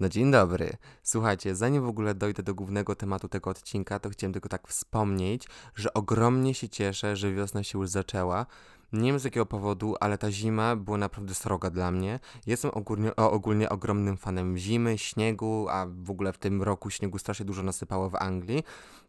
No dzień dobry. Słuchajcie, zanim w ogóle dojdę do głównego tematu tego odcinka, to chciałem tylko tak wspomnieć, że ogromnie się cieszę, że wiosna się już zaczęła. Nie wiem z jakiego powodu, ale ta zima była naprawdę sroga dla mnie. Jestem ogólnie, ogólnie ogromnym fanem zimy, śniegu, a w ogóle w tym roku śniegu strasznie dużo nasypało w Anglii.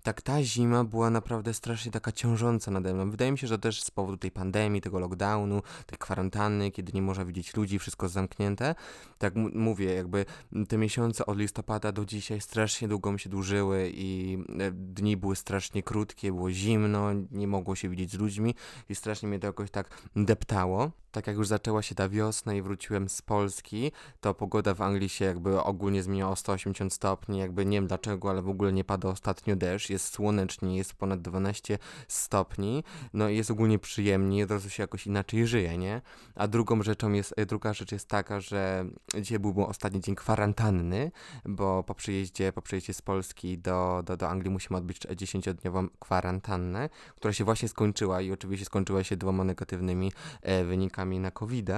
Tak ta zima była naprawdę strasznie taka ciążąca nade mną. Wydaje mi się, że też z powodu tej pandemii, tego lockdownu, tej kwarantanny, kiedy nie można widzieć ludzi, wszystko zamknięte. Tak mówię, jakby te miesiące od listopada do dzisiaj strasznie długo mi się dłużyły i e, dni były strasznie krótkie, było zimno, nie mogło się widzieć z ludźmi i strasznie mnie to jakoś tak deptało tak jak już zaczęła się ta wiosna i wróciłem z Polski, to pogoda w Anglii się jakby ogólnie zmieniła o 180 stopni, jakby nie wiem dlaczego, ale w ogóle nie pada ostatnio deszcz, jest słonecznie, jest ponad 12 stopni, no i jest ogólnie przyjemnie, od razu się jakoś inaczej żyje, nie? A drugą rzeczą jest, e, druga rzecz jest taka, że dzisiaj był ostatni dzień kwarantanny, bo po przyjeździe, po przyjeździe z Polski do, do, do Anglii musimy odbyć 10-dniową kwarantannę, która się właśnie skończyła i oczywiście skończyła się dwoma negatywnymi e, wynikami na covid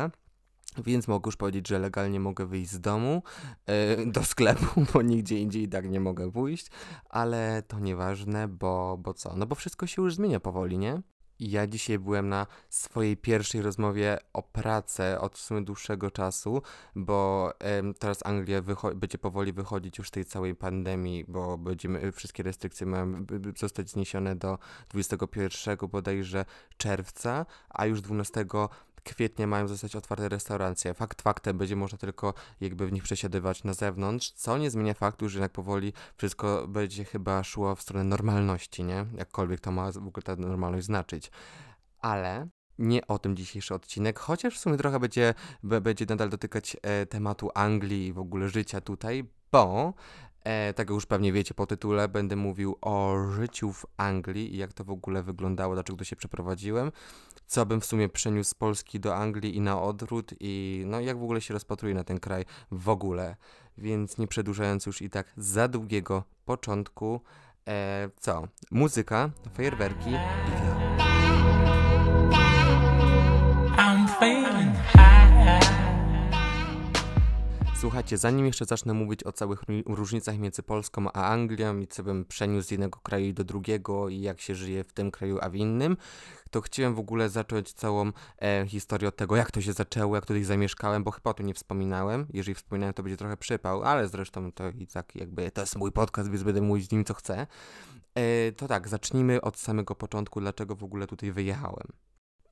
więc mogę już powiedzieć, że legalnie mogę wyjść z domu yy, do sklepu, bo nigdzie indziej tak nie mogę pójść, ale to nieważne, bo, bo co? No bo wszystko się już zmienia powoli, nie? Ja dzisiaj byłem na swojej pierwszej rozmowie o pracę od w sumie dłuższego czasu, bo teraz Anglia będzie powoli wychodzić już z tej całej pandemii, bo będziemy, wszystkie restrykcje mają zostać zniesione do 21 bodajże czerwca, a już 12 kwietnia mają zostać otwarte restauracje. Fakt faktem będzie można tylko jakby w nich przesiadywać na zewnątrz, co nie zmienia faktu, że jednak powoli wszystko będzie chyba szło w stronę normalności, nie? Jakkolwiek to ma w ogóle ta normalność znaczyć. Ale nie o tym dzisiejszy odcinek, chociaż w sumie trochę będzie, będzie nadal dotykać e, tematu Anglii i w ogóle życia tutaj, bo E, tak już pewnie wiecie po tytule, będę mówił o życiu w Anglii i jak to w ogóle wyglądało, dlaczego się przeprowadziłem, co bym w sumie przeniósł z Polski do Anglii i na odwrót i no jak w ogóle się rozpatruję na ten kraj w ogóle. Więc nie przedłużając już i tak za długiego początku, e, co? Muzyka, fajerwerki i I'm Słuchajcie, zanim jeszcze zacznę mówić o całych różnicach między Polską a Anglią i co bym przeniósł z jednego kraju do drugiego i jak się żyje w tym kraju, a w innym, to chciałem w ogóle zacząć całą e, historię od tego, jak to się zaczęło, jak tutaj zamieszkałem, bo chyba o tym nie wspominałem. Jeżeli wspominałem, to będzie trochę przypał, ale zresztą to i tak jakby to jest mój podcast, więc będę mówić z nim co chcę. E, to tak, zacznijmy od samego początku, dlaczego w ogóle tutaj wyjechałem.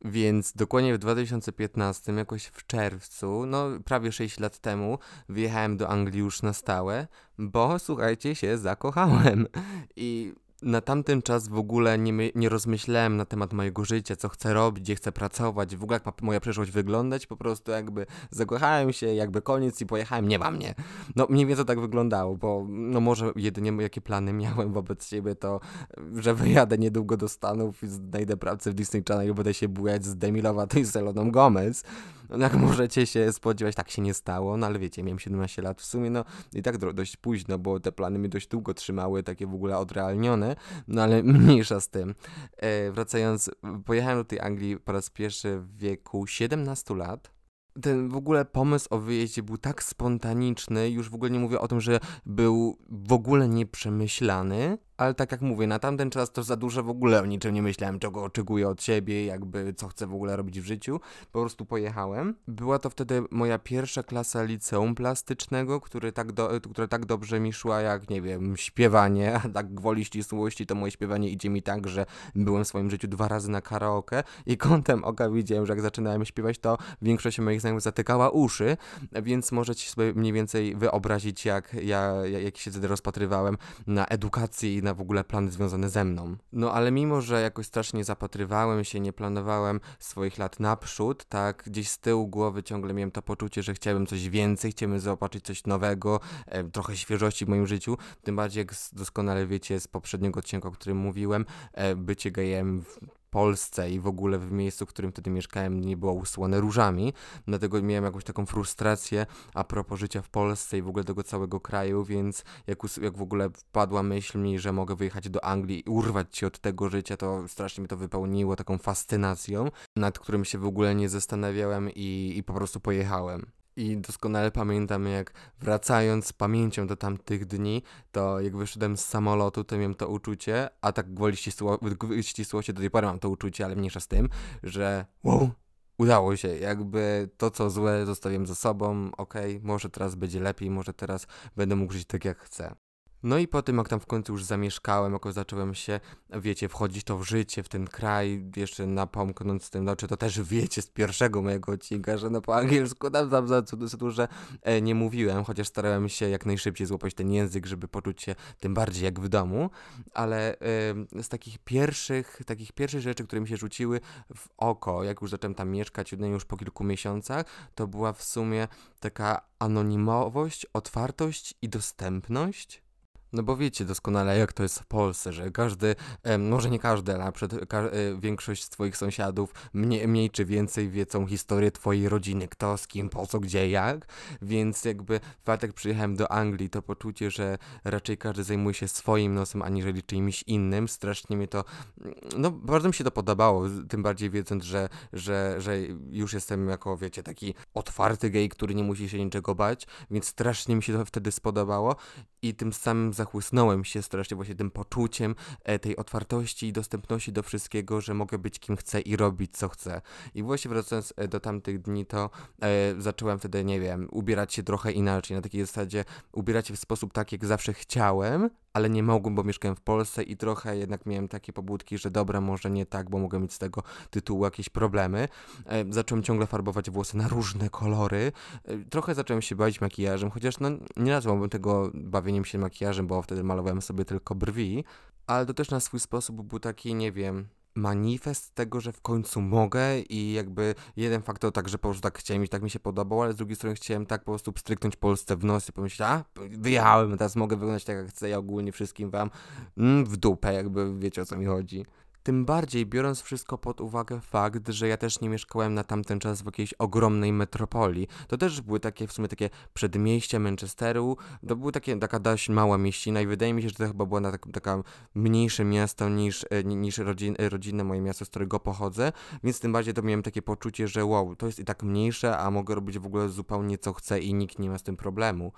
Więc dokładnie w 2015, jakoś w czerwcu, no prawie 6 lat temu, wyjechałem do Anglii już na stałe, bo słuchajcie, się zakochałem. I na tamten czas w ogóle nie, nie rozmyślałem na temat mojego życia, co chcę robić, gdzie chcę pracować, w ogóle jak ma moja przyszłość wyglądać, po prostu jakby zakochałem się, jakby koniec i pojechałem, nie ma mnie. No mniej więcej tak wyglądało, bo no może jedynie jakie plany miałem wobec siebie to, że wyjadę niedługo do Stanów i znajdę pracę w Disney Channel i będę się bujać z Demi Lovato i Seloną Gomez. No, jak możecie się spodziewać, tak się nie stało, no ale wiecie, miałem 17 lat w sumie, no i tak dość późno, bo te plany mnie dość długo trzymały, takie w ogóle odrealnione, no ale mniejsza z tym. E, wracając, pojechałem do tej Anglii po raz pierwszy w wieku 17 lat ten w ogóle pomysł o wyjeździe był tak spontaniczny, już w ogóle nie mówię o tym, że był w ogóle nieprzemyślany, ale tak jak mówię, na tamten czas to za dużo w ogóle o niczym nie myślałem, czego oczekuję od siebie, jakby co chcę w ogóle robić w życiu. Po prostu pojechałem. Była to wtedy moja pierwsza klasa liceum plastycznego, który tak do, która tak dobrze mi szła jak, nie wiem, śpiewanie, a tak gwoli ścisłości to moje śpiewanie idzie mi tak, że byłem w swoim życiu dwa razy na karaoke i kątem oka widziałem, że jak zaczynałem śpiewać, to większość moich znajomych zatykała uszy, więc możecie sobie mniej więcej wyobrazić, jak ja jak się wtedy rozpatrywałem na edukacji na w ogóle plany związane ze mną. No ale mimo, że jakoś strasznie zapatrywałem się, nie planowałem swoich lat naprzód, tak gdzieś z tyłu głowy ciągle miałem to poczucie, że chciałbym coś więcej, chciałbym zobaczyć coś nowego, e, trochę świeżości w moim życiu, tym bardziej jak doskonale wiecie z poprzedniego odcinka, o którym mówiłem, e, bycie gejem Polsce i w ogóle w miejscu, w którym wtedy mieszkałem, nie było usłane różami. Dlatego miałem jakąś taką frustrację a propos życia w Polsce i w ogóle tego całego kraju, więc jak, jak w ogóle wpadła myśl mi, że mogę wyjechać do Anglii i urwać się od tego życia, to strasznie mi to wypełniło taką fascynacją, nad którym się w ogóle nie zastanawiałem i, i po prostu pojechałem. I doskonale pamiętam, jak wracając z pamięcią do tamtych dni, to jak wyszedłem z samolotu, to miałem to uczucie, a tak gwoli ścisło, ścisłości do tej pory mam to uczucie, ale mniejsza z tym, że wow, udało się, jakby to co złe zostawiłem za sobą, okej, okay, może teraz będzie lepiej, może teraz będę mógł żyć tak jak chcę. No i po tym, jak tam w końcu już zamieszkałem, jak zacząłem się, wiecie, wchodzić to w życie, w ten kraj, jeszcze napomknąc tym, znaczy to też wiecie z pierwszego mojego odcinka, że no po angielsku tam, tam za dużo e, nie mówiłem, chociaż starałem się jak najszybciej złapać ten język, żeby poczuć się tym bardziej jak w domu, ale e, z takich pierwszych, takich pierwszych rzeczy, które mi się rzuciły w oko, jak już zacząłem tam mieszkać, no już po kilku miesiącach, to była w sumie taka anonimowość, otwartość i dostępność no bo wiecie doskonale, jak to jest w Polsce, że każdy, może nie każdy, ale przed, ka, e, większość twoich sąsiadów mniej, mniej czy więcej wiedzą historię twojej rodziny, kto z kim, po co, gdzie, jak, więc jakby fakt jak przyjechałem do Anglii, to poczucie, że raczej każdy zajmuje się swoim nosem, aniżeli czymś innym, strasznie mi to, no bardzo mi się to podobało, tym bardziej wiedząc, że, że, że już jestem jako, wiecie, taki otwarty gej, który nie musi się niczego bać, więc strasznie mi się to wtedy spodobało. I tym samym zachłysnąłem się strasznie właśnie tym poczuciem e, tej otwartości i dostępności do wszystkiego, że mogę być kim chcę i robić co chcę. I właśnie wracając e, do tamtych dni, to e, zacząłem wtedy, nie wiem, ubierać się trochę inaczej, na takiej zasadzie ubierać się w sposób tak, jak zawsze chciałem, ale nie mogłem, bo mieszkałem w Polsce i trochę jednak miałem takie pobudki, że dobra, może nie tak, bo mogę mieć z tego tytułu jakieś problemy. E, zacząłem ciągle farbować włosy na różne kolory. E, trochę zacząłem się bawić makijażem, chociaż no, nie nazwałbym tego bawieniem się makijażem, bo wtedy malowałem sobie tylko brwi, ale to też na swój sposób był taki, nie wiem, manifest tego, że w końcu mogę i jakby jeden faktor tak, że po prostu tak chciałem i tak mi się podobało, ale z drugiej strony chciałem tak po prostu stryknąć Polsce w nos i pomyśleć, a wyjechałem, teraz mogę wyglądać tak jak chcę, ja ogólnie wszystkim wam mm, w dupę, jakby wiecie o co mi chodzi. Tym bardziej biorąc wszystko pod uwagę fakt, że ja też nie mieszkałem na tamten czas w jakiejś ogromnej metropolii. To też były takie w sumie takie przedmieścia Manchesteru, to takie, taka dość mała mieścina i wydaje mi się, że to chyba było na tak, taka mniejsze miasto niż, e, niż rodzin, e, rodzinne moje miasto, z którego pochodzę, więc tym bardziej to miałem takie poczucie, że wow, to jest i tak mniejsze, a mogę robić w ogóle zupełnie co chcę i nikt nie ma z tym problemu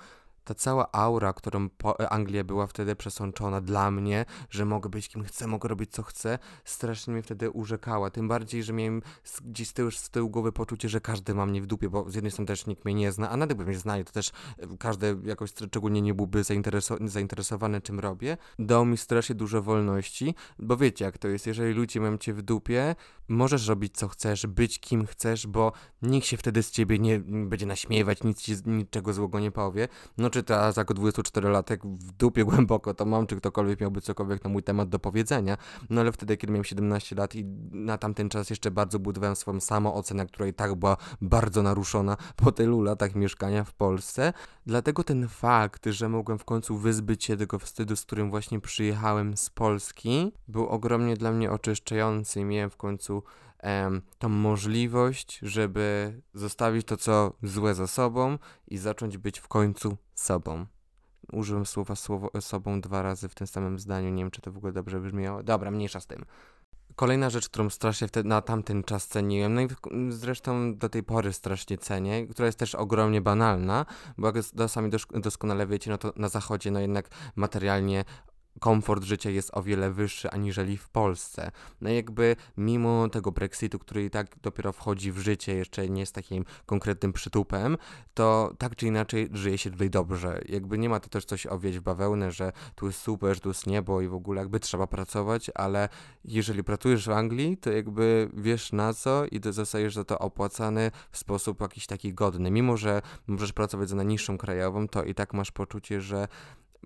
ta cała aura, którą Anglia była wtedy przesączona dla mnie, że mogę być kim chcę, mogę robić co chcę, strasznie mnie wtedy urzekała. Tym bardziej, że miałem gdzieś z tyłu, z tyłu głowy poczucie, że każdy ma mnie w dupie, bo z jednej strony też nikt mnie nie zna, a nawet by mnie znali, to też e, każdy jakoś szczególnie nie byłby zaintereso zainteresowany czym robię. Dał mi strasznie dużo wolności, bo wiecie jak to jest, jeżeli ludzie mają cię w dupie, możesz robić co chcesz, być kim chcesz, bo nikt się wtedy z ciebie nie będzie naśmiewać, nic ci niczego złego nie powie. No czy teraz jako 24-latek w dupie głęboko to mam, czy ktokolwiek miałby cokolwiek na mój temat do powiedzenia. No ale wtedy, kiedy miałem 17 lat i na tamten czas jeszcze bardzo budowałem swoją samoocenę, która i tak była bardzo naruszona po tylu latach mieszkania w Polsce. Dlatego ten fakt, że mogłem w końcu wyzbyć się tego wstydu, z którym właśnie przyjechałem z Polski, był ogromnie dla mnie oczyszczający miałem w końcu em, tą możliwość, żeby zostawić to, co złe za sobą i zacząć być w końcu sobą. Użyłem słowa słowo, sobą dwa razy w tym samym zdaniu, nie wiem, czy to w ogóle dobrze brzmiało. Dobra, mniejsza z tym. Kolejna rzecz, którą strasznie wtedy na tamten czas ceniłem, no i zresztą do tej pory strasznie cenię, która jest też ogromnie banalna, bo jak sami doskonale wiecie, no to na zachodzie no jednak materialnie komfort życia jest o wiele wyższy aniżeli w Polsce. No jakby mimo tego Brexitu, który i tak dopiero wchodzi w życie, jeszcze nie jest takim konkretnym przytupem, to tak czy inaczej żyje się tutaj dobrze. Jakby nie ma to też coś owieć w bawełnę, że tu jest super, że tu jest niebo i w ogóle jakby trzeba pracować, ale jeżeli pracujesz w Anglii, to jakby wiesz na co i zostajesz za to opłacany w sposób jakiś taki godny. Mimo, że możesz pracować za najniższą krajową, to i tak masz poczucie, że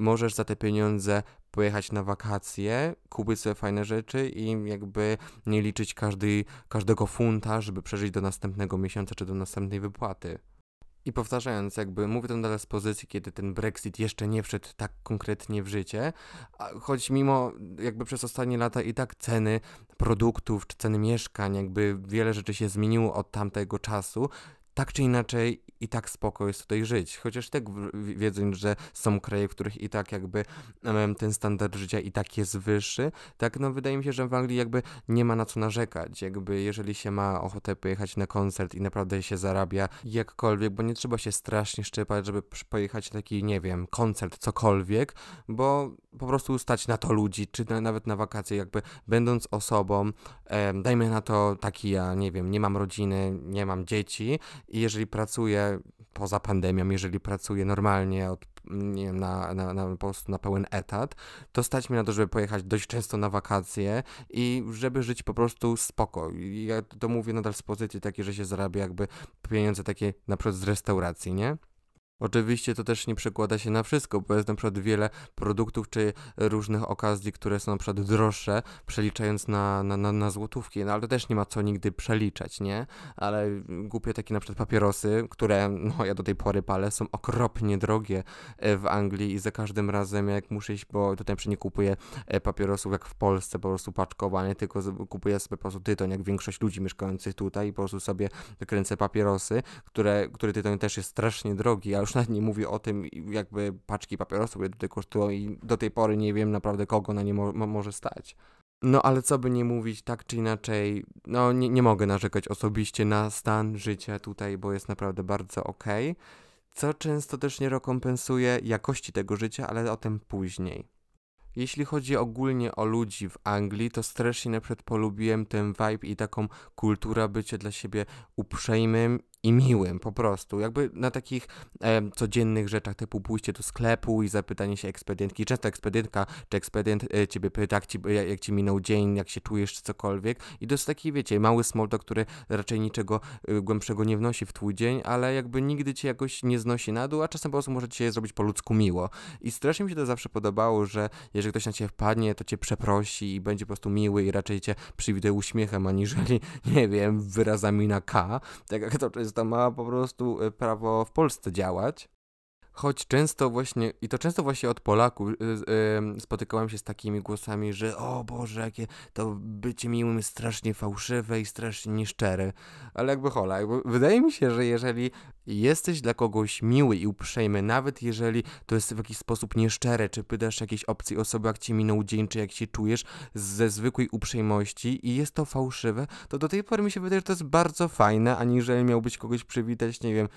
możesz za te pieniądze pojechać na wakacje, kupić sobie fajne rzeczy i jakby nie liczyć każdy, każdego funta, żeby przeżyć do następnego miesiąca czy do następnej wypłaty. I powtarzając, jakby mówię to nadal z pozycji, kiedy ten Brexit jeszcze nie wszedł tak konkretnie w życie, choć mimo jakby przez ostatnie lata i tak ceny produktów czy ceny mieszkań, jakby wiele rzeczy się zmieniło od tamtego czasu, tak czy inaczej i tak spoko jest tutaj żyć. Chociaż tak wiedząc, że są kraje, w których i tak jakby ten standard życia i tak jest wyższy, tak no wydaje mi się, że w Anglii jakby nie ma na co narzekać. Jakby jeżeli się ma ochotę pojechać na koncert i naprawdę się zarabia jakkolwiek, bo nie trzeba się strasznie szczepać, żeby pojechać na taki, nie wiem, koncert, cokolwiek, bo po prostu stać na to ludzi, czy na, nawet na wakacje, jakby będąc osobą, e, dajmy na to taki ja, nie wiem, nie mam rodziny, nie mam dzieci i jeżeli pracuję poza pandemią, jeżeli pracuję normalnie od nie wiem, na, na, na, po prostu na pełen etat, to stać mi na to, żeby pojechać dość często na wakacje i żeby żyć po prostu spoko. I ja to mówię nadal z pozycji takiej, że się zarabia jakby pieniądze takie na przykład z restauracji, nie? Oczywiście to też nie przekłada się na wszystko, bo jest na przykład wiele produktów czy różnych okazji, które są na przykład droższe, przeliczając na, na, na, na złotówki, no ale to też nie ma co nigdy przeliczać, nie? Ale głupie takie na przykład papierosy, które no ja do tej pory palę, są okropnie drogie e, w Anglii i za każdym razem jak muszę iść, bo tutaj nie kupuję e, papierosów jak w Polsce, po prostu paczkowane, tylko kupuję sobie po prostu tytoń, jak większość ludzi mieszkających tutaj i po prostu sobie kręcę papierosy, które, który tytoń też jest strasznie drogi, a już już nawet nie mówię o tym, jakby paczki papierosów tutaj kosztują i do tej pory nie wiem naprawdę kogo na nie mo może stać. No ale co by nie mówić, tak czy inaczej, no nie, nie mogę narzekać osobiście na stan życia tutaj, bo jest naprawdę bardzo okej, okay, co często też nie rekompensuje jakości tego życia, ale o tym później. Jeśli chodzi ogólnie o ludzi w Anglii, to strasznie na polubiłem ten vibe i taką kulturę bycia dla siebie uprzejmym i miłym po prostu. Jakby na takich e, codziennych rzeczach typu pójście do sklepu i zapytanie się ekspedientki. Często ekspedientka czy ekspedient e, ciebie pyta, jak ci, jak, ci minął dzień, jak się czujesz czy cokolwiek. I to jest taki, wiecie, mały talk, który raczej niczego e, głębszego nie wnosi w twój dzień, ale jakby nigdy cię jakoś nie znosi na dół, a czasem po prostu może ci się zrobić po ludzku miło. I strasznie mi się to zawsze podobało, że jeżeli ktoś na ciebie wpadnie, to cię przeprosi i będzie po prostu miły i raczej cię przywituje uśmiechem, aniżeli, nie wiem, wyrazami na K. Tak jak to jest to ma po prostu e, prawo w Polsce działać. Choć często właśnie, i to często właśnie od Polaków y, y, spotykałem się z takimi głosami, że o Boże, jakie to bycie miłym jest strasznie fałszywe i strasznie nieszczere. Ale jakby hola, jakby wydaje mi się, że jeżeli jesteś dla kogoś miły i uprzejmy, nawet jeżeli to jest w jakiś sposób nieszczere, czy pytasz jakiejś opcji osoby, jak ci minął dzień, czy jak się czujesz ze zwykłej uprzejmości i jest to fałszywe, to do tej pory mi się wydaje, że to jest bardzo fajne, aniżeli miałbyś kogoś przywitać, nie wiem,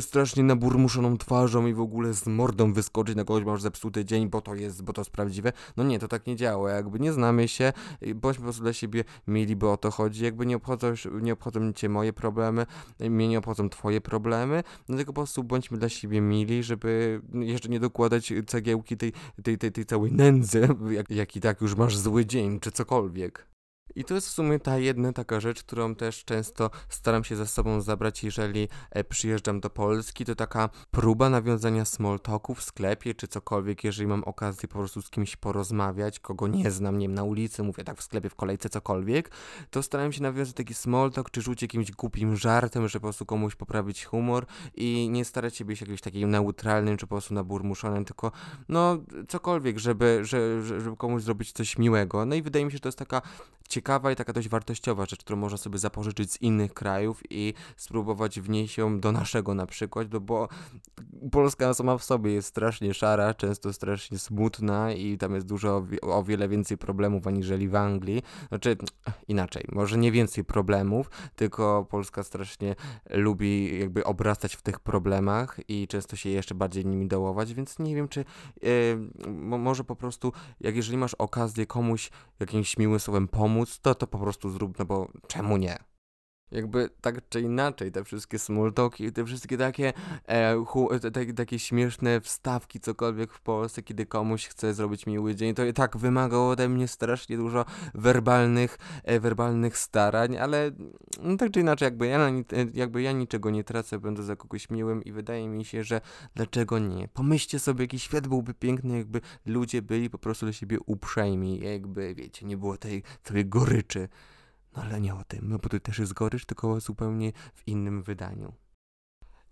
strasznie naburmuszoną twarzą i w ogóle z mordą wyskoczyć na kogoś, masz zepsuty dzień, bo to jest, bo to jest prawdziwe. No nie, to tak nie działa, jakby nie znamy się, bądźmy po prostu dla siebie mili, bo o to chodzi, jakby nie obchodzą, nie obchodzą cię moje problemy, mnie nie obchodzą twoje problemy, no tylko po prostu bądźmy dla siebie mili, żeby jeszcze nie dokładać cegiełki tej, tej, tej, tej całej nędzy, jak, jak i tak już masz zły dzień, czy cokolwiek. I to jest w sumie ta jedna taka rzecz, którą też często staram się ze sobą zabrać, jeżeli e, przyjeżdżam do Polski, to taka próba nawiązania small talku w sklepie czy cokolwiek, jeżeli mam okazję po prostu z kimś porozmawiać, kogo nie znam, nie wiem, na ulicy, mówię tak w sklepie, w kolejce, cokolwiek, to staram się nawiązać taki small talk, czy rzucić jakimś głupim żartem, żeby po prostu komuś poprawić humor i nie starać się być jakimś takim neutralnym, czy po prostu naburmuszonym, tylko no cokolwiek, żeby, żeby, żeby komuś zrobić coś miłego. No i wydaje mi się, że to jest taka ciekawa i taka dość wartościowa rzecz, którą można sobie zapożyczyć z innych krajów i spróbować wnieść ją do naszego na przykład, no bo Polska sama w sobie jest strasznie szara, często strasznie smutna i tam jest dużo, o wiele więcej problemów aniżeli w Anglii. Znaczy, inaczej, może nie więcej problemów, tylko Polska strasznie lubi jakby obrastać w tych problemach i często się jeszcze bardziej nimi dołować, więc nie wiem, czy yy, może po prostu, jak jeżeli masz okazję komuś jakimś miłym słowem pomóc, to to po prostu zrób, no bo czemu nie? Jakby tak czy inaczej, te wszystkie smultoki, te wszystkie takie, e, hu, te, te, takie śmieszne wstawki, cokolwiek w Polsce, kiedy komuś chce zrobić miły dzień, to i tak wymagało ode mnie strasznie dużo werbalnych, e, werbalnych starań, ale no, tak czy inaczej, jakby ja, jakby ja niczego nie tracę, będę za kogoś miłym i wydaje mi się, że dlaczego nie? Pomyślcie sobie, jaki świat byłby piękny, jakby ludzie byli po prostu do siebie uprzejmi, jakby, wiecie, nie było tej całej goryczy. No ale nie o tym, no bo to też jest gorycz, tylko zupełnie w innym wydaniu.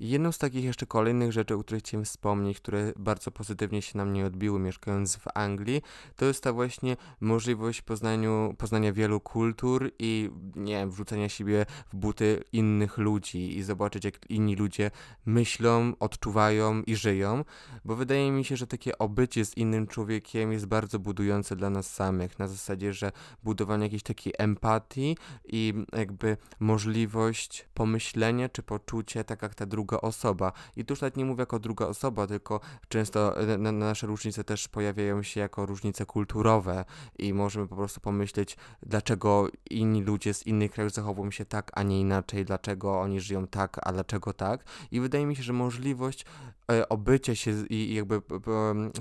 Jedną z takich jeszcze kolejnych rzeczy, o których chciałem wspomnieć, które bardzo pozytywnie się na mnie odbiły mieszkając w Anglii, to jest ta właśnie możliwość poznaniu, poznania wielu kultur i nie wiem, wrzucenia siebie w buty innych ludzi i zobaczyć jak inni ludzie myślą, odczuwają i żyją, bo wydaje mi się, że takie obycie z innym człowiekiem jest bardzo budujące dla nas samych, na zasadzie, że budowanie jakiejś takiej empatii i jakby możliwość pomyślenia czy poczucia tak jak ta druga osoba. I tu już nawet nie mówię jako druga osoba, tylko często na, na nasze różnice też pojawiają się jako różnice kulturowe i możemy po prostu pomyśleć, dlaczego inni ludzie z innych krajów zachowują się tak, a nie inaczej, dlaczego oni żyją tak, a dlaczego tak. I wydaje mi się, że możliwość e, obycia się i jakby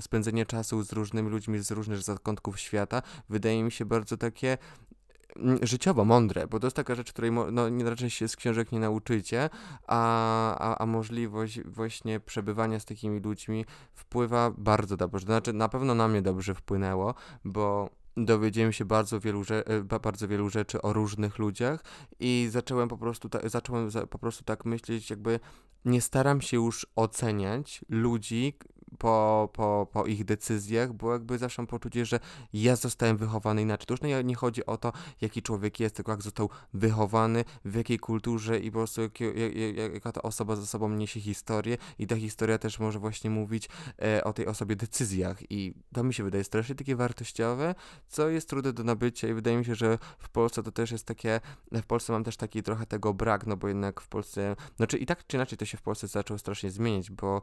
spędzenie czasu z różnymi ludźmi z różnych zakątków świata wydaje mi się bardzo takie życiowo mądre, bo to jest taka rzecz, której no, raczej się z książek nie nauczycie, a, a, a możliwość właśnie przebywania z takimi ludźmi wpływa bardzo dobrze. Znaczy, na pewno na mnie dobrze wpłynęło, bo dowiedziałem się bardzo wielu, e, bardzo wielu rzeczy o różnych ludziach i zacząłem po prostu, ta, zacząłem po prostu tak myśleć, jakby nie staram się już oceniać ludzi, po, po, po ich decyzjach, bo jakby zawsze mam poczucie, że ja zostałem wychowany inaczej. To już nie, nie chodzi o to, jaki człowiek jest, tylko jak został wychowany, w jakiej kulturze i po prostu jak, jak, jaka ta osoba ze sobą niesie historię. I ta historia też może właśnie mówić e, o tej osobie decyzjach. I to mi się wydaje strasznie takie wartościowe, co jest trudne do nabycia. I wydaje mi się, że w Polsce to też jest takie, w Polsce mam też taki trochę tego brak, no bo jednak w Polsce, znaczy i tak czy inaczej to się w Polsce zaczęło strasznie zmienić, bo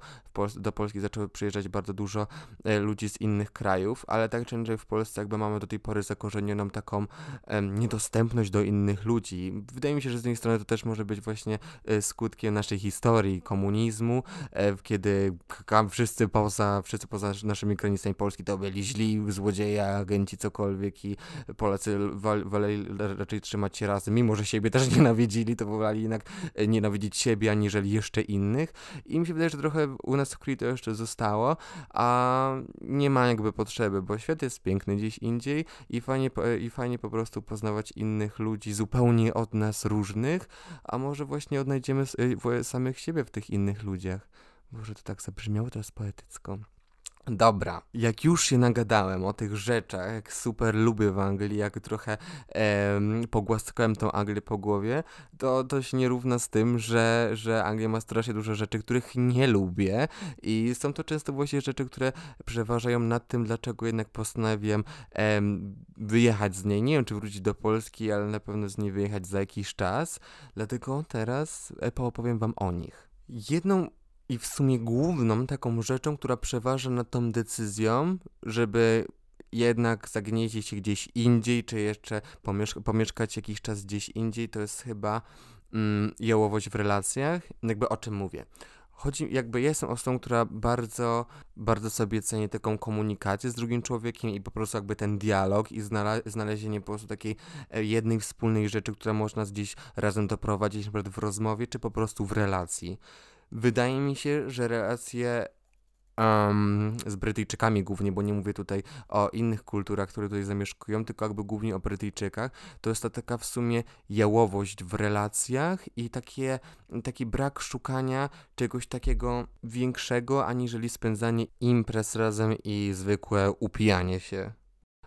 do Polski zaczęły przyjeżdżać bardzo dużo e, ludzi z innych krajów, ale tak czy inaczej w Polsce jakby mamy do tej pory zakorzenioną taką niedostępność do innych ludzi. Wydaje mi się, że z jednej strony to też może być właśnie e, skutkiem naszej historii, komunizmu, e, kiedy wszyscy poza, wszyscy poza naszymi granicami Polski to byli źli, złodzieje, agenci, cokolwiek i Polacy woleli raczej trzymać się razem, mimo że siebie też nienawidzili, to wolali jednak nienawidzić siebie, aniżeli jeszcze innych. I mi się wydaje, że trochę u nas w Kree to jeszcze zostało, a nie ma jakby potrzeby, bo świat jest piękny gdzieś indziej i fajnie, i fajnie po prostu poznawać innych ludzi zupełnie od nas różnych, a może właśnie odnajdziemy y, samych siebie w tych innych ludziach. Może to tak zabrzmiało teraz poetycko. Dobra, jak już się nagadałem o tych rzeczach, jak super lubię w Anglii, jak trochę em, pogłaskałem tą Anglię po głowie, to to się nie równa z tym, że, że Anglia ma strasznie dużo rzeczy, których nie lubię i są to często właśnie rzeczy, które przeważają nad tym, dlaczego jednak postanowiłem em, wyjechać z niej. Nie wiem, czy wrócić do Polski, ale na pewno z niej wyjechać za jakiś czas, dlatego teraz e, opowiem wam o nich. Jedną i w sumie główną taką rzeczą, która przeważa nad tą decyzją, żeby jednak zagnieździć się gdzieś indziej, czy jeszcze pomieszka pomieszkać jakiś czas gdzieś indziej, to jest chyba mm, jałowość w relacjach. Jakby o czym mówię? Chodzi, jakby jestem osobą, która bardzo, bardzo sobie ceni taką komunikację z drugim człowiekiem i po prostu jakby ten dialog i znale znalezienie po prostu takiej e, jednej wspólnej rzeczy, która można gdzieś razem doprowadzić, przykład w rozmowie, czy po prostu w relacji. Wydaje mi się, że relacje um, z Brytyjczykami głównie, bo nie mówię tutaj o innych kulturach, które tutaj zamieszkują, tylko jakby głównie o Brytyjczykach, to jest to taka w sumie jałowość w relacjach i takie, taki brak szukania czegoś takiego większego, aniżeli spędzanie imprez razem i zwykłe upijanie się.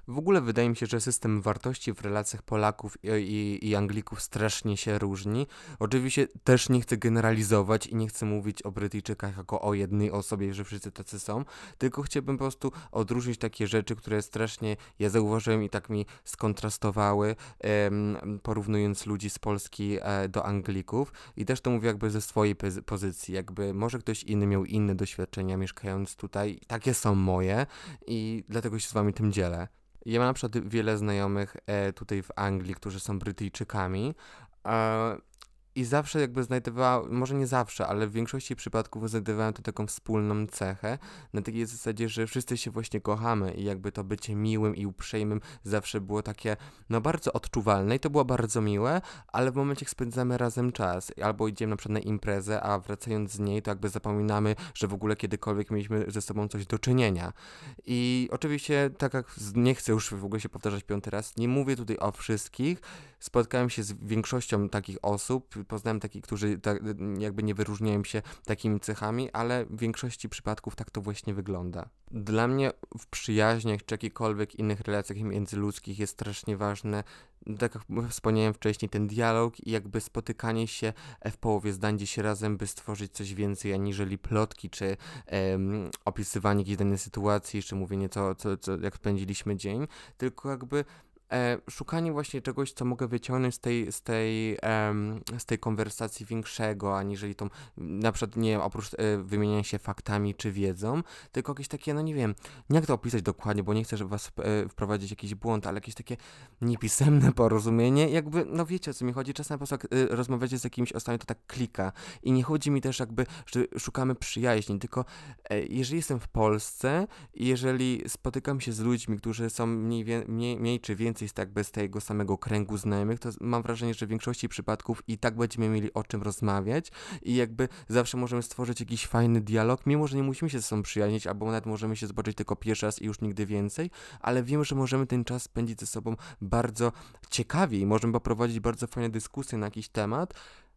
W ogóle wydaje mi się, że system wartości w relacjach Polaków i, i, i, Anglików strasznie się różni. Oczywiście też nie chcę generalizować i nie chcę mówić o Brytyjczykach jako o jednej osobie, że wszyscy tacy są, tylko chciałbym po prostu odróżnić takie rzeczy, które strasznie ja zauważyłem i tak mi skontrastowały, em, porównując ludzi z Polski e, do Anglików. I też to mówię jakby ze swojej pozycji, jakby może ktoś inny miał inne doświadczenia mieszkając tutaj. Takie są moje i dlatego się z wami tym dzielę. Ja mam na przykład wiele znajomych e, tutaj w Anglii, którzy są Brytyjczykami. I zawsze jakby znajdowałem, może nie zawsze, ale w większości przypadków znajdowałem to taką wspólną cechę, na takiej zasadzie, że wszyscy się właśnie kochamy i jakby to bycie miłym i uprzejmym zawsze było takie, no bardzo odczuwalne i to było bardzo miłe, ale w momencie, jak spędzamy razem czas, albo idziemy na przykład na imprezę, a wracając z niej, to jakby zapominamy, że w ogóle kiedykolwiek mieliśmy ze sobą coś do czynienia. I oczywiście, tak jak nie chcę już w ogóle się powtarzać piąty raz, nie mówię tutaj o wszystkich, spotkałem się z większością takich osób, poznałem takich, którzy tak, jakby nie wyróżniają się takimi cechami, ale w większości przypadków tak to właśnie wygląda. Dla mnie w przyjaźniach czy jakichkolwiek innych relacjach międzyludzkich jest strasznie ważne tak jak wspomniałem wcześniej, ten dialog i jakby spotykanie się w połowie zdań się razem, by stworzyć coś więcej, aniżeli plotki, czy opisywanie jakiejś danej sytuacji, czy mówienie co, co, co, jak spędziliśmy dzień, tylko jakby e, szukanie właśnie czegoś, co mogę wyciągnąć z tej, z tej, z tej konwersacji większego, aniżeli tą, na przykład nie oprócz e, wymieniania się faktami czy wiedzą, tylko jakieś takie, no nie wiem, nie jak to opisać dokładnie, bo nie chcę, żeby was e, wprowadzić jakiś błąd, ale jakieś takie niepisemne porozumienie, jakby, no wiecie o co mi chodzi, czasem po prostu jak e, rozmawiacie z jakimiś osobami, to tak klika i nie chodzi mi też jakby, że szukamy przyjaźni, tylko e, jeżeli jestem w Polsce, jeżeli spotykam się z ludźmi, którzy są mniej, mniej, mniej czy więcej jest jakby z tego samego kręgu znajomych, to mam wrażenie, że w większości przypadków i tak będziemy mieli o czym rozmawiać i jakby zawsze możemy stworzyć jakiś fajny dialog, mimo że nie musimy się ze sobą przyjaźnić, albo nawet możemy się zobaczyć tylko pierwszy raz i już nigdy więcej, ale wiem, że możemy ten czas spędzić ze sobą bardzo ciekawie i możemy poprowadzić bardzo fajne dyskusje na jakiś temat,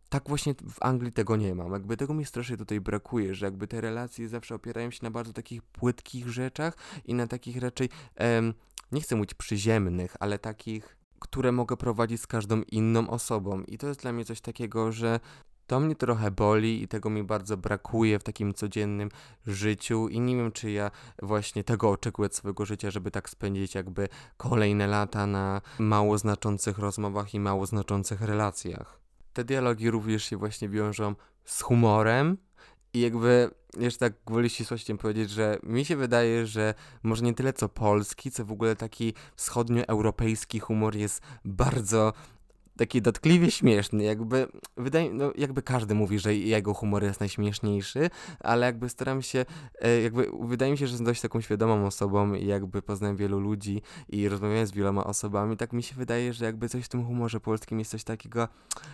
tak właśnie w Anglii tego nie mam. Jakby tego mi strasznie tutaj brakuje, że jakby te relacje zawsze opierają się na bardzo takich płytkich rzeczach i na takich raczej em, nie chcę mówić przyziemnych, ale takich, które mogę prowadzić z każdą inną osobą. I to jest dla mnie coś takiego, że to mnie trochę boli i tego mi bardzo brakuje w takim codziennym życiu i nie wiem, czy ja właśnie tego oczekuję od swojego życia, żeby tak spędzić jakby kolejne lata na mało znaczących rozmowach i mało znaczących relacjach. Te dialogi również się właśnie wiążą z humorem, i jakby jeszcze tak gwoli ścisłości powiedzieć, że mi się wydaje, że może nie tyle co polski, co w ogóle taki wschodnioeuropejski humor jest bardzo taki dotkliwie śmieszny, jakby wydaje, no jakby każdy mówi, że jego humor jest najśmieszniejszy, ale jakby staram się, e, jakby wydaje mi się, że jestem dość taką świadomą osobą i jakby poznałem wielu ludzi i rozmawiałem z wieloma osobami, tak mi się wydaje, że jakby coś w tym humorze polskim jest coś takiego,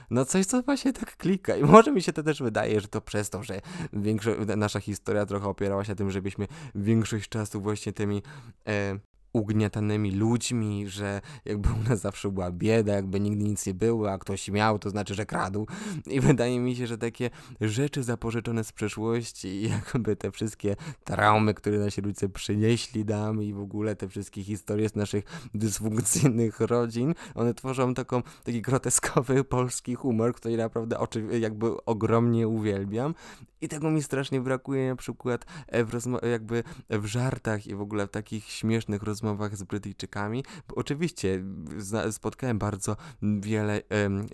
no coś, co właśnie tak klika. I może mi się to też wydaje, że to przez to, że większość, nasza historia trochę opierała się na tym, żebyśmy większość czasu właśnie tymi e, ugniatanymi ludźmi, że jakby u nas zawsze była bieda, jakby nigdy nic nie było, a ktoś miał, to znaczy, że kradł. I wydaje mi się, że takie rzeczy zapożyczone z przeszłości, jakby te wszystkie traumy, które nasi ludzie przynieśli nam i w ogóle te wszystkie historie z naszych dysfunkcyjnych rodzin, one tworzą taką, taki groteskowy polski humor, który naprawdę oczy, jakby ogromnie uwielbiam. I tego mi strasznie brakuje na przykład w jakby w żartach i w ogóle w takich śmiesznych rozmowach rozmowach z Brytyjczykami, bo oczywiście spotkałem bardzo wiele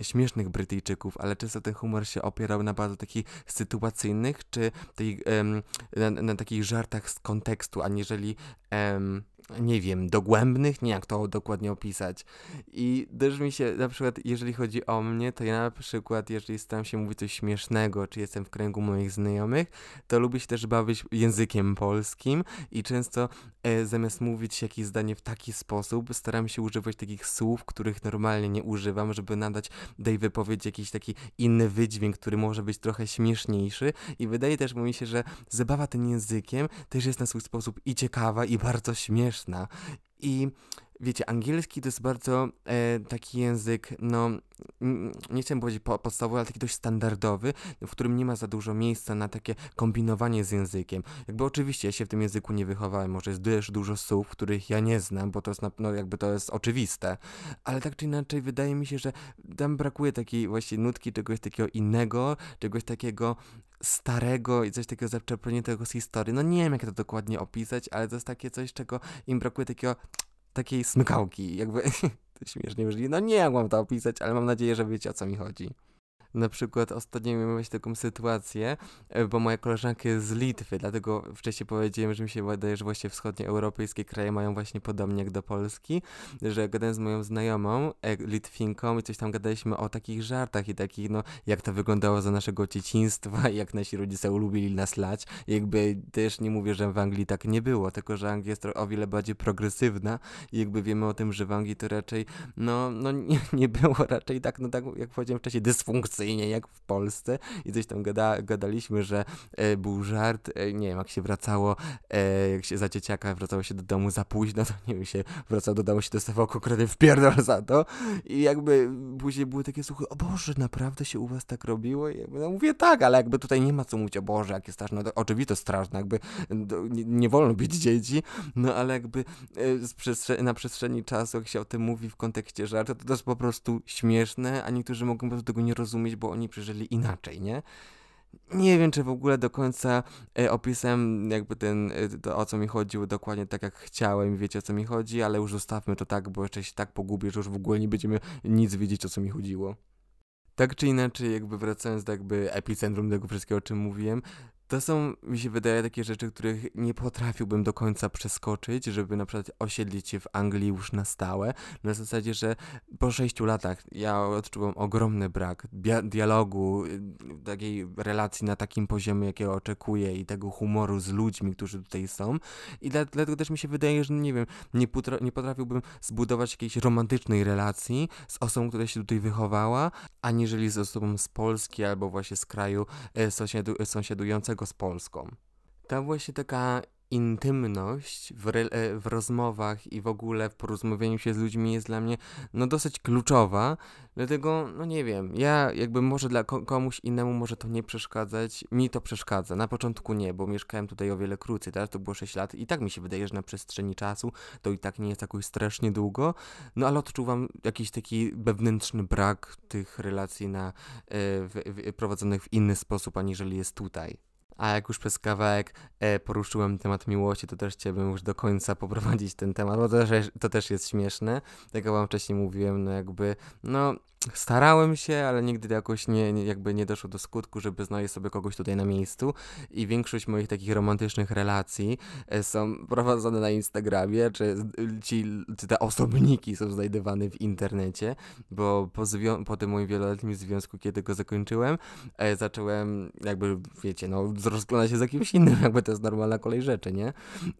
śmiesznych Brytyjczyków, ale często ten humor się opierał na bardzo takich sytuacyjnych, czy tej, na, na, takich żartach z kontekstu, aniżeli um, nie wiem, dogłębnych, nie jak to dokładnie opisać. I też mi się, na przykład, jeżeli chodzi o mnie, to ja na przykład, jeżeli staram się mówić coś śmiesznego, czy jestem w kręgu moich znajomych, to lubię się też bawić językiem polskim i często e, zamiast mówić jakieś zdanie w taki sposób, staram się używać takich słów, których normalnie nie używam, żeby nadać tej wypowiedzi jakiś taki inny wydźwięk, który może być trochę śmieszniejszy i wydaje też mi się, że zabawa tym językiem też jest na swój sposób i ciekawa, i bardzo śmieszna, i wiecie, angielski to jest bardzo e, taki język, no, nie chcę powiedzieć po, podstawowy, ale taki dość standardowy, w którym nie ma za dużo miejsca na takie kombinowanie z językiem. Jakby oczywiście ja się w tym języku nie wychowałem, może jest też dużo słów, których ja nie znam, bo to jest, no, jakby to jest oczywiste, ale tak czy inaczej wydaje mi się, że tam brakuje takiej właśnie nutki czegoś takiego innego, czegoś takiego starego i coś takiego zaczerpniętego z historii. No nie wiem, jak to dokładnie opisać, ale to jest takie coś, czego im brakuje takiego, takiej smykałki, jakby, śmiesznie brzmi. No nie jak mam to opisać, ale mam nadzieję, że wiecie o co mi chodzi. Na przykład ostatnio miałem taką sytuację, e, bo moja koleżanka jest z Litwy, dlatego wcześniej powiedziałem, że mi się wydaje, że właśnie wschodnioeuropejskie kraje mają właśnie podobnie jak do Polski, że gadałem z moją znajomą, e, Litwinką i coś tam gadaliśmy o takich żartach i takich, no, jak to wyglądało za naszego dzieciństwa jak nasi rodzice ulubili nas lać. Jakby też nie mówię, że w Anglii tak nie było, tylko że Anglia jest o wiele bardziej progresywna i jakby wiemy o tym, że w Anglii to raczej, no, no nie, nie było raczej tak, no tak jak powiedziałem wcześniej, dysfunkcji rewelacyjnie jak w Polsce. I coś tam gada, gadaliśmy, że e, był żart, e, nie wiem, jak się wracało, e, jak się za dzieciaka wracało się do domu za późno, to nie wiem, się wracało do domu, się dostawał konkretny wpierdol za to. I jakby później były takie słuchy, o Boże, naprawdę się u was tak robiło? I jakby, no mówię tak, ale jakby tutaj nie ma co mówić, o Boże, jakie straszne, no, oczywiście straszne, jakby nie, nie, wolno być dzieci, no ale jakby e, na przestrzeni czasu, jak się o tym mówi w kontekście żartu, to to jest po prostu śmieszne, a niektórzy mogą po prostu tego nie rozumieć, bo oni przeżyli inaczej, nie? Nie wiem, czy w ogóle do końca e, opisałem jakby ten, e, to o co mi chodziło dokładnie tak jak chciałem, wiecie o co mi chodzi, ale już zostawmy to tak, bo jeszcze się tak pogubię, że już w ogóle nie będziemy nic wiedzieć o co mi chodziło. Tak czy inaczej, jakby wracając do jakby epicentrum tego wszystkiego, o czym mówiłem, to są, mi się wydaje, takie rzeczy, których nie potrafiłbym do końca przeskoczyć, żeby na przykład osiedlić się w Anglii już na stałe. Na zasadzie, że po sześciu latach ja odczuwam ogromny brak dialogu, y, takiej relacji na takim poziomie, jakiego oczekuję i tego humoru z ludźmi, którzy tutaj są. I dlatego też mi się wydaje, że nie wiem, nie, nie potrafiłbym zbudować jakiejś romantycznej relacji z osobą, która się tutaj wychowała, aniżeli z osobą z Polski albo właśnie z kraju e, sąsiadu sąsiadującego z Polską. Ta właśnie taka intymność w, e, w, rozmowach i w ogóle w porozmawianiu się z ludźmi jest dla mnie no dosyć kluczowa, dlatego no nie wiem, ja jakby może dla komuś innemu może to nie przeszkadzać, mi to przeszkadza, na początku nie, bo mieszkałem tutaj o wiele krócej, teraz to było 6 lat i tak mi się wydaje, że na przestrzeni czasu to i tak nie jest jakoś strasznie długo, no ale odczuwam jakiś taki wewnętrzny brak tych relacji na, y, w, w, prowadzonych w inny sposób, aniżeli jest tutaj. A jak już przez kawałek e, poruszyłem temat miłości, to też chciałbym już do końca poprowadzić ten temat, bo to też, to też jest śmieszne. Tak jak wam wcześniej mówiłem, no jakby, no starałem się, ale nigdy jakoś nie, nie, jakby nie doszło do skutku, żeby znaleźć sobie kogoś tutaj na miejscu i większość moich takich romantycznych relacji e, są prowadzone na Instagramie, czy ci, czy te osobniki są znajdowane w internecie, bo po, po tym moim wieloletnim związku, kiedy go zakończyłem, e, zacząłem jakby, wiecie, no rozglądać się z jakimś innym, jakby to jest normalna kolej rzeczy, nie?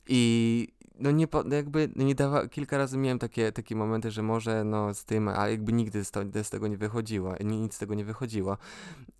I no nie, jakby nie dawa, kilka razy miałem takie, takie momenty, że może no z tym, a jakby nigdy z, to, z tego nie wychodziło, nic z tego nie wychodziło.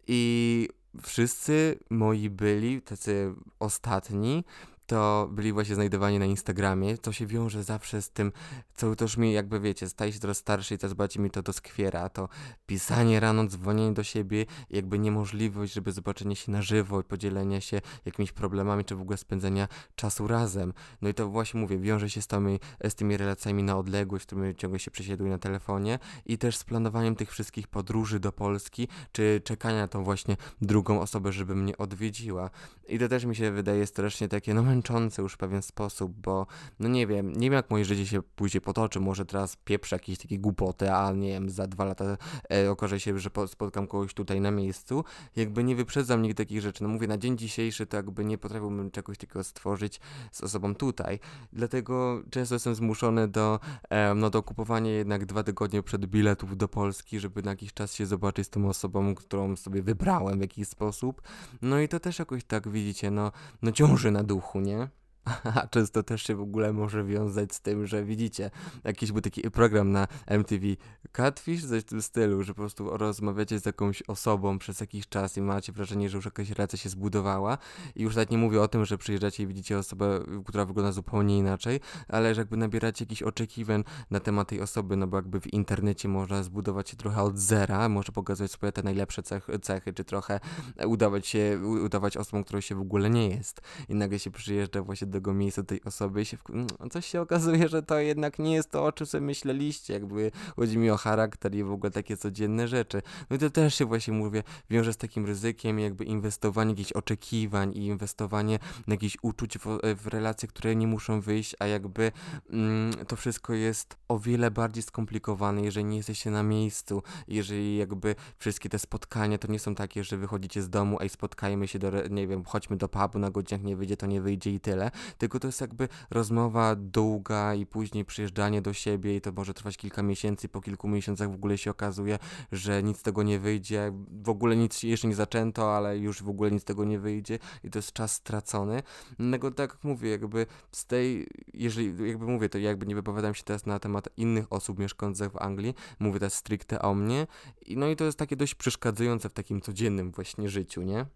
I wszyscy moi byli, tacy ostatni, to byli właśnie znajdowani na Instagramie, to się wiąże zawsze z tym, co to już mi jakby wiecie, staje się coraz starszy i coraz bardziej mi to doskwiera, to pisanie rano, dzwonienie do siebie, jakby niemożliwość, żeby zobaczenie się na żywo i podzielenie się jakimiś problemami, czy w ogóle spędzenia czasu razem. No i to właśnie mówię, wiąże się z tymi, z tymi relacjami na odległość, w którym ciągle się przesieduje na telefonie i też z planowaniem tych wszystkich podróży do Polski, czy czekania na tą właśnie drugą osobę, żeby mnie odwiedziła. I to też mi się wydaje strasznie takie, no męczące już w pewien sposób, bo no nie wiem, nie wiem jak moje życie się później potoczy, może teraz pieprzę jakieś takie głupoty, a nie wiem, za dwa lata e, okaże się, że spotkam kogoś tutaj na miejscu, jakby nie wyprzedzam nigdy takich rzeczy, no mówię, na dzień dzisiejszy to jakby nie potrafiłbym czegoś takiego stworzyć z osobą tutaj, dlatego często jestem zmuszony do, e, no do kupowania jednak dwa tygodnie przed biletów do Polski, żeby na jakiś czas się zobaczyć z tą osobą, którą sobie wybrałem w jakiś sposób, no i to też jakoś tak widzicie, no, no ciąży na duchu, nie? Nie? A często też się w ogóle może wiązać z tym, że widzicie, jakiś był taki program na MTV Catfish, coś w tym stylu, że po prostu rozmawiacie z jakąś osobą przez jakiś czas i macie wrażenie, że już jakaś relacja się zbudowała. I już tak nie mówię o tym, że przyjeżdżacie i widzicie osobę, która wygląda zupełnie inaczej, ale że jakby nabieracie jakichś oczekiwań na temat tej osoby, no bo jakby w internecie można zbudować się trochę od zera, może pokazać swoje te najlepsze cechy, cechy czy trochę udawać się, udawać osobą, którą się w ogóle nie jest. I nagle się przyjeżdża właśnie do tego miejsca tej osoby i się w... No, coś się okazuje, że to jednak nie jest to, o czym sobie myśleliście, jakby chodzi mi o charakter i w ogóle takie codzienne rzeczy. No i to też się właśnie, mówię, wiąże z takim ryzykiem, jakby inwestowanie jakichś oczekiwań i inwestowanie jakichś uczuć w, w relacje, które nie muszą wyjść, a jakby mm, to wszystko jest o wiele bardziej skomplikowane, jeżeli nie jesteście na miejscu, jeżeli jakby wszystkie te spotkania to nie są takie, że wychodzicie z domu, ej, spotkajmy się do, nie wiem, chodźmy do pubu na godzinach, nie wyjdzie, to nie wyjdzie i tyle, tylko to jest jakby rozmowa długa i później przyjeżdżanie do siebie i to może trwać kilka miesięcy, po kilku miesiącach w ogóle się okazuje, że nic z tego nie wyjdzie, w ogóle nic jeszcze nie zaczęto, ale już w ogóle nic z tego nie wyjdzie i to jest czas stracony. Dlatego tak jak mówię, jakby z tej, jeżeli, jakby mówię, to jakby nie wypowiadam się teraz na temat innych osób mieszkających w Anglii, mówię teraz stricte o mnie, i no i to jest takie dość przeszkadzające w takim codziennym właśnie życiu, nie?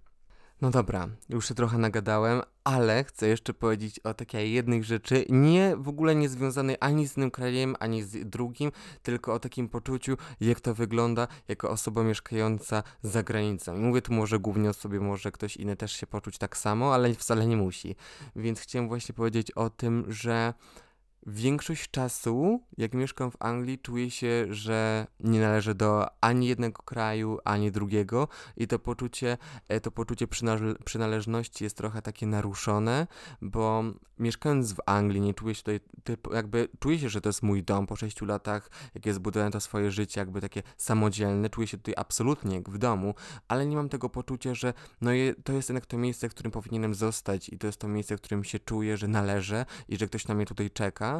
No dobra, już się trochę nagadałem, ale chcę jeszcze powiedzieć o takiej jednej rzeczy, nie w ogóle nie związanej ani z jednym krajem, ani z drugim, tylko o takim poczuciu, jak to wygląda jako osoba mieszkająca za granicą. I mówię tu może głównie o sobie, może ktoś inny też się poczuć tak samo, ale wcale nie musi. Więc chciałem właśnie powiedzieć o tym, że Większość czasu, jak mieszkam w Anglii, czuję się, że nie należę do ani jednego kraju, ani drugiego i to poczucie, e, to poczucie przynależności jest trochę takie naruszone, bo mieszkając w Anglii nie czuję się tutaj, jakby czuję się, że to jest mój dom po 6 latach, jak jest zbudowałem to swoje życie, jakby takie samodzielne, czuję się tutaj absolutnie jak w domu, ale nie mam tego poczucia, że no to jest jednak to miejsce, w którym powinienem zostać i to jest to miejsce, w którym się czuję, że należę i że ktoś na mnie tutaj czeka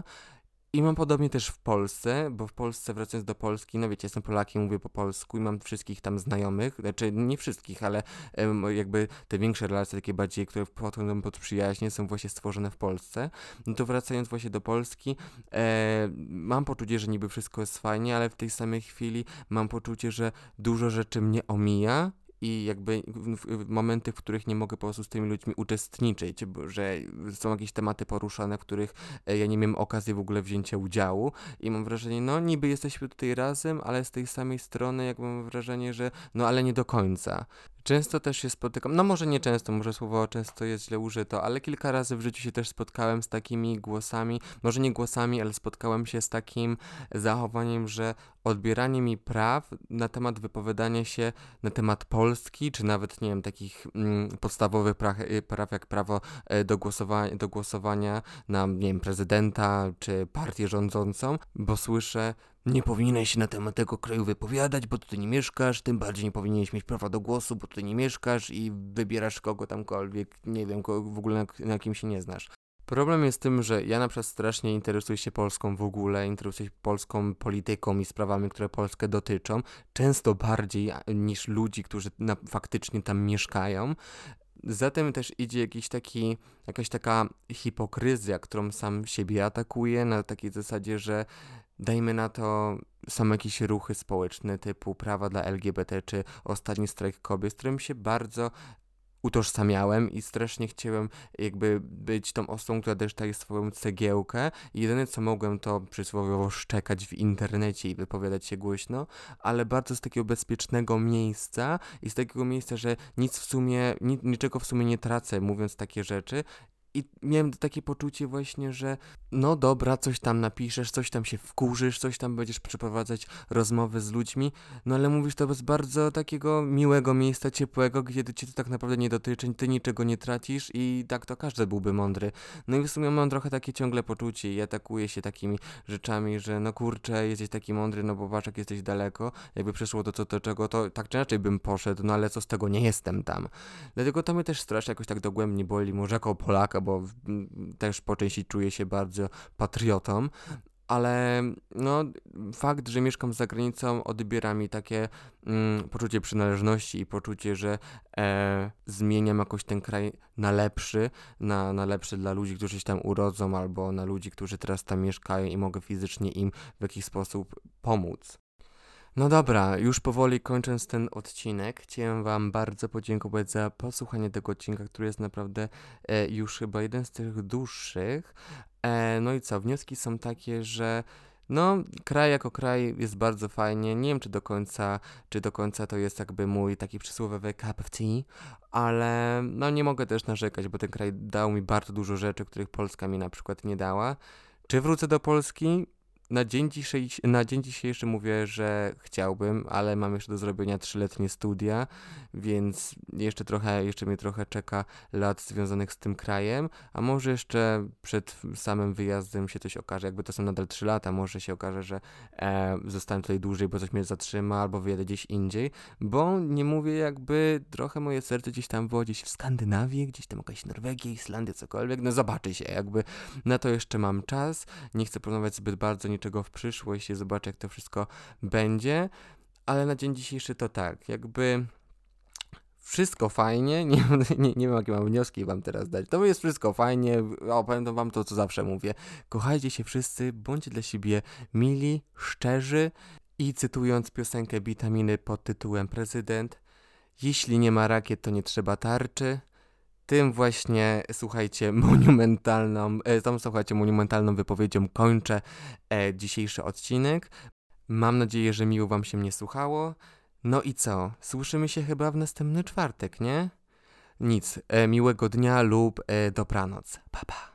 i mam podobnie też w Polsce, bo w Polsce, wracając do Polski, no wiecie, jestem Polakiem, mówię po polsku i mam wszystkich tam znajomych, znaczy nie wszystkich, ale jakby te większe relacje, takie bardziej, które podchodzą pod przyjaźnie, są właśnie stworzone w Polsce. No to wracając właśnie do Polski, e, mam poczucie, że niby wszystko jest fajnie, ale w tej samej chwili mam poczucie, że dużo rzeczy mnie omija i jakby momenty, w których nie mogę po prostu z tymi ludźmi uczestniczyć, że są jakieś tematy poruszane, w których e, ja nie miałem okazji w ogóle wzięcia udziału i mam wrażenie, no niby jesteśmy tutaj razem, ale z tej samej strony jakby mam wrażenie, że no ale nie do końca. Często też się spotykam, no może nie często, może słowo często jest źle użyto, ale kilka razy w życiu się też spotkałem z takimi głosami, może nie głosami, ale spotkałem się z takim zachowaniem, że odbieranie mi praw na temat wypowiadania się na temat Polski, czy nawet, nie wiem, takich mm, podstawowych praw, y, praw jak prawo e, do, głosowania, do głosowania na, nie wiem, prezydenta, czy partię rządzącą, bo słyszę, nie powinieneś się na temat tego kraju wypowiadać, bo tutaj nie mieszkasz, tym bardziej nie powinieneś mieć prawa do głosu, bo tutaj nie mieszkasz i wybierasz kogo tamkolwiek, nie wiem, kogo w ogóle na, na kim się nie znasz. Problem jest tym, że ja na przykład strasznie interesuję się Polską w ogóle, interesuję się polską polityką i sprawami, które Polskę dotyczą, często bardziej niż ludzi, którzy na, faktycznie tam mieszkają. Zatem też idzie jakiś taki, jakaś taka hipokryzja, którą sam siebie atakuje, na takiej zasadzie, że dajmy na to, są jakieś ruchy społeczne typu prawa dla LGBT czy ostatni strajk kobiet, z którym się bardzo utożsamiałem i strasznie chciałem jakby być tą osobą, która też daje swoją cegiełkę. I jedyne co mogłem to przysłowiowo szczekać w internecie i wypowiadać się głośno, ale bardzo z takiego bezpiecznego miejsca i z takiego miejsca, że nic w sumie, ni niczego w sumie nie tracę mówiąc takie rzeczy i miałem takie poczucie właśnie, że no dobra, coś tam napiszesz, coś tam się wkurzysz, coś tam będziesz przeprowadzać rozmowy z ludźmi, no ale mówisz to z bardzo takiego miłego miejsca, ciepłego, gdzie cię to tak naprawdę nie dotyczy, ty niczego nie tracisz i tak to każdy byłby mądry. No i w sumie mam trochę takie ciągle poczucie i atakuję się takimi rzeczami, że no kurczę, jesteś taki mądry, no bo patrz jak jesteś daleko, jakby przyszło to co do czego, to tak czy inaczej bym poszedł, no ale co z tego, nie jestem tam. Dlatego to mnie też strasznie jakoś tak dogłębnie boli, może jako Polaka, bo też po części czuję się bardzo patriotą, ale no, fakt, że mieszkam za granicą, odbiera mi takie mm, poczucie przynależności i poczucie, że e, zmieniam jakoś ten kraj na lepszy, na, na lepszy dla ludzi, którzy się tam urodzą, albo na ludzi, którzy teraz tam mieszkają i mogę fizycznie im w jakiś sposób pomóc. No dobra, już powoli kończąc ten odcinek, chciałem Wam bardzo podziękować za posłuchanie tego odcinka, który jest naprawdę e, już chyba jeden z tych dłuższych. E, no i co, wnioski są takie, że no, kraj jako kraj jest bardzo fajnie. Nie wiem, czy do końca, czy do końca to jest jakby mój taki przysłowiowy cup of tea, ale no nie mogę też narzekać, bo ten kraj dał mi bardzo dużo rzeczy, których Polska mi na przykład nie dała. Czy wrócę do Polski? Na dzień, dzisiejszy, na dzień dzisiejszy mówię, że chciałbym, ale mam jeszcze do zrobienia trzyletnie studia, więc jeszcze trochę, jeszcze mnie trochę czeka lat związanych z tym krajem, a może jeszcze przed samym wyjazdem się coś okaże, jakby to są nadal trzy lata, może się okaże, że e, zostanę tutaj dłużej, bo coś mnie zatrzyma, albo wyjadę gdzieś indziej, bo nie mówię jakby trochę moje serce gdzieś tam było gdzieś w Skandynawii, gdzieś tam jakaś Norwegia, Islandia, cokolwiek, no zobaczy się, jakby na to jeszcze mam czas, nie chcę planować zbyt bardzo niczego w przyszłość i zobaczę jak to wszystko będzie, ale na dzień dzisiejszy to tak, jakby wszystko fajnie, nie, nie, nie wiem jakie mam wnioski wam teraz dać, to jest wszystko fajnie, opowiem wam to co zawsze mówię, kochajcie się wszyscy, bądźcie dla siebie mili, szczerzy. I cytując piosenkę Witaminy pod tytułem Prezydent, jeśli nie ma rakiet, to nie trzeba tarczy, tym właśnie, słuchajcie, monumentalną, e, tą, słuchajcie, monumentalną wypowiedzią kończę e, dzisiejszy odcinek. Mam nadzieję, że miło wam się mnie słuchało. No i co? Słyszymy się chyba w następny czwartek, nie? Nic. E, miłego dnia lub e, dobranoc. Pa, pa.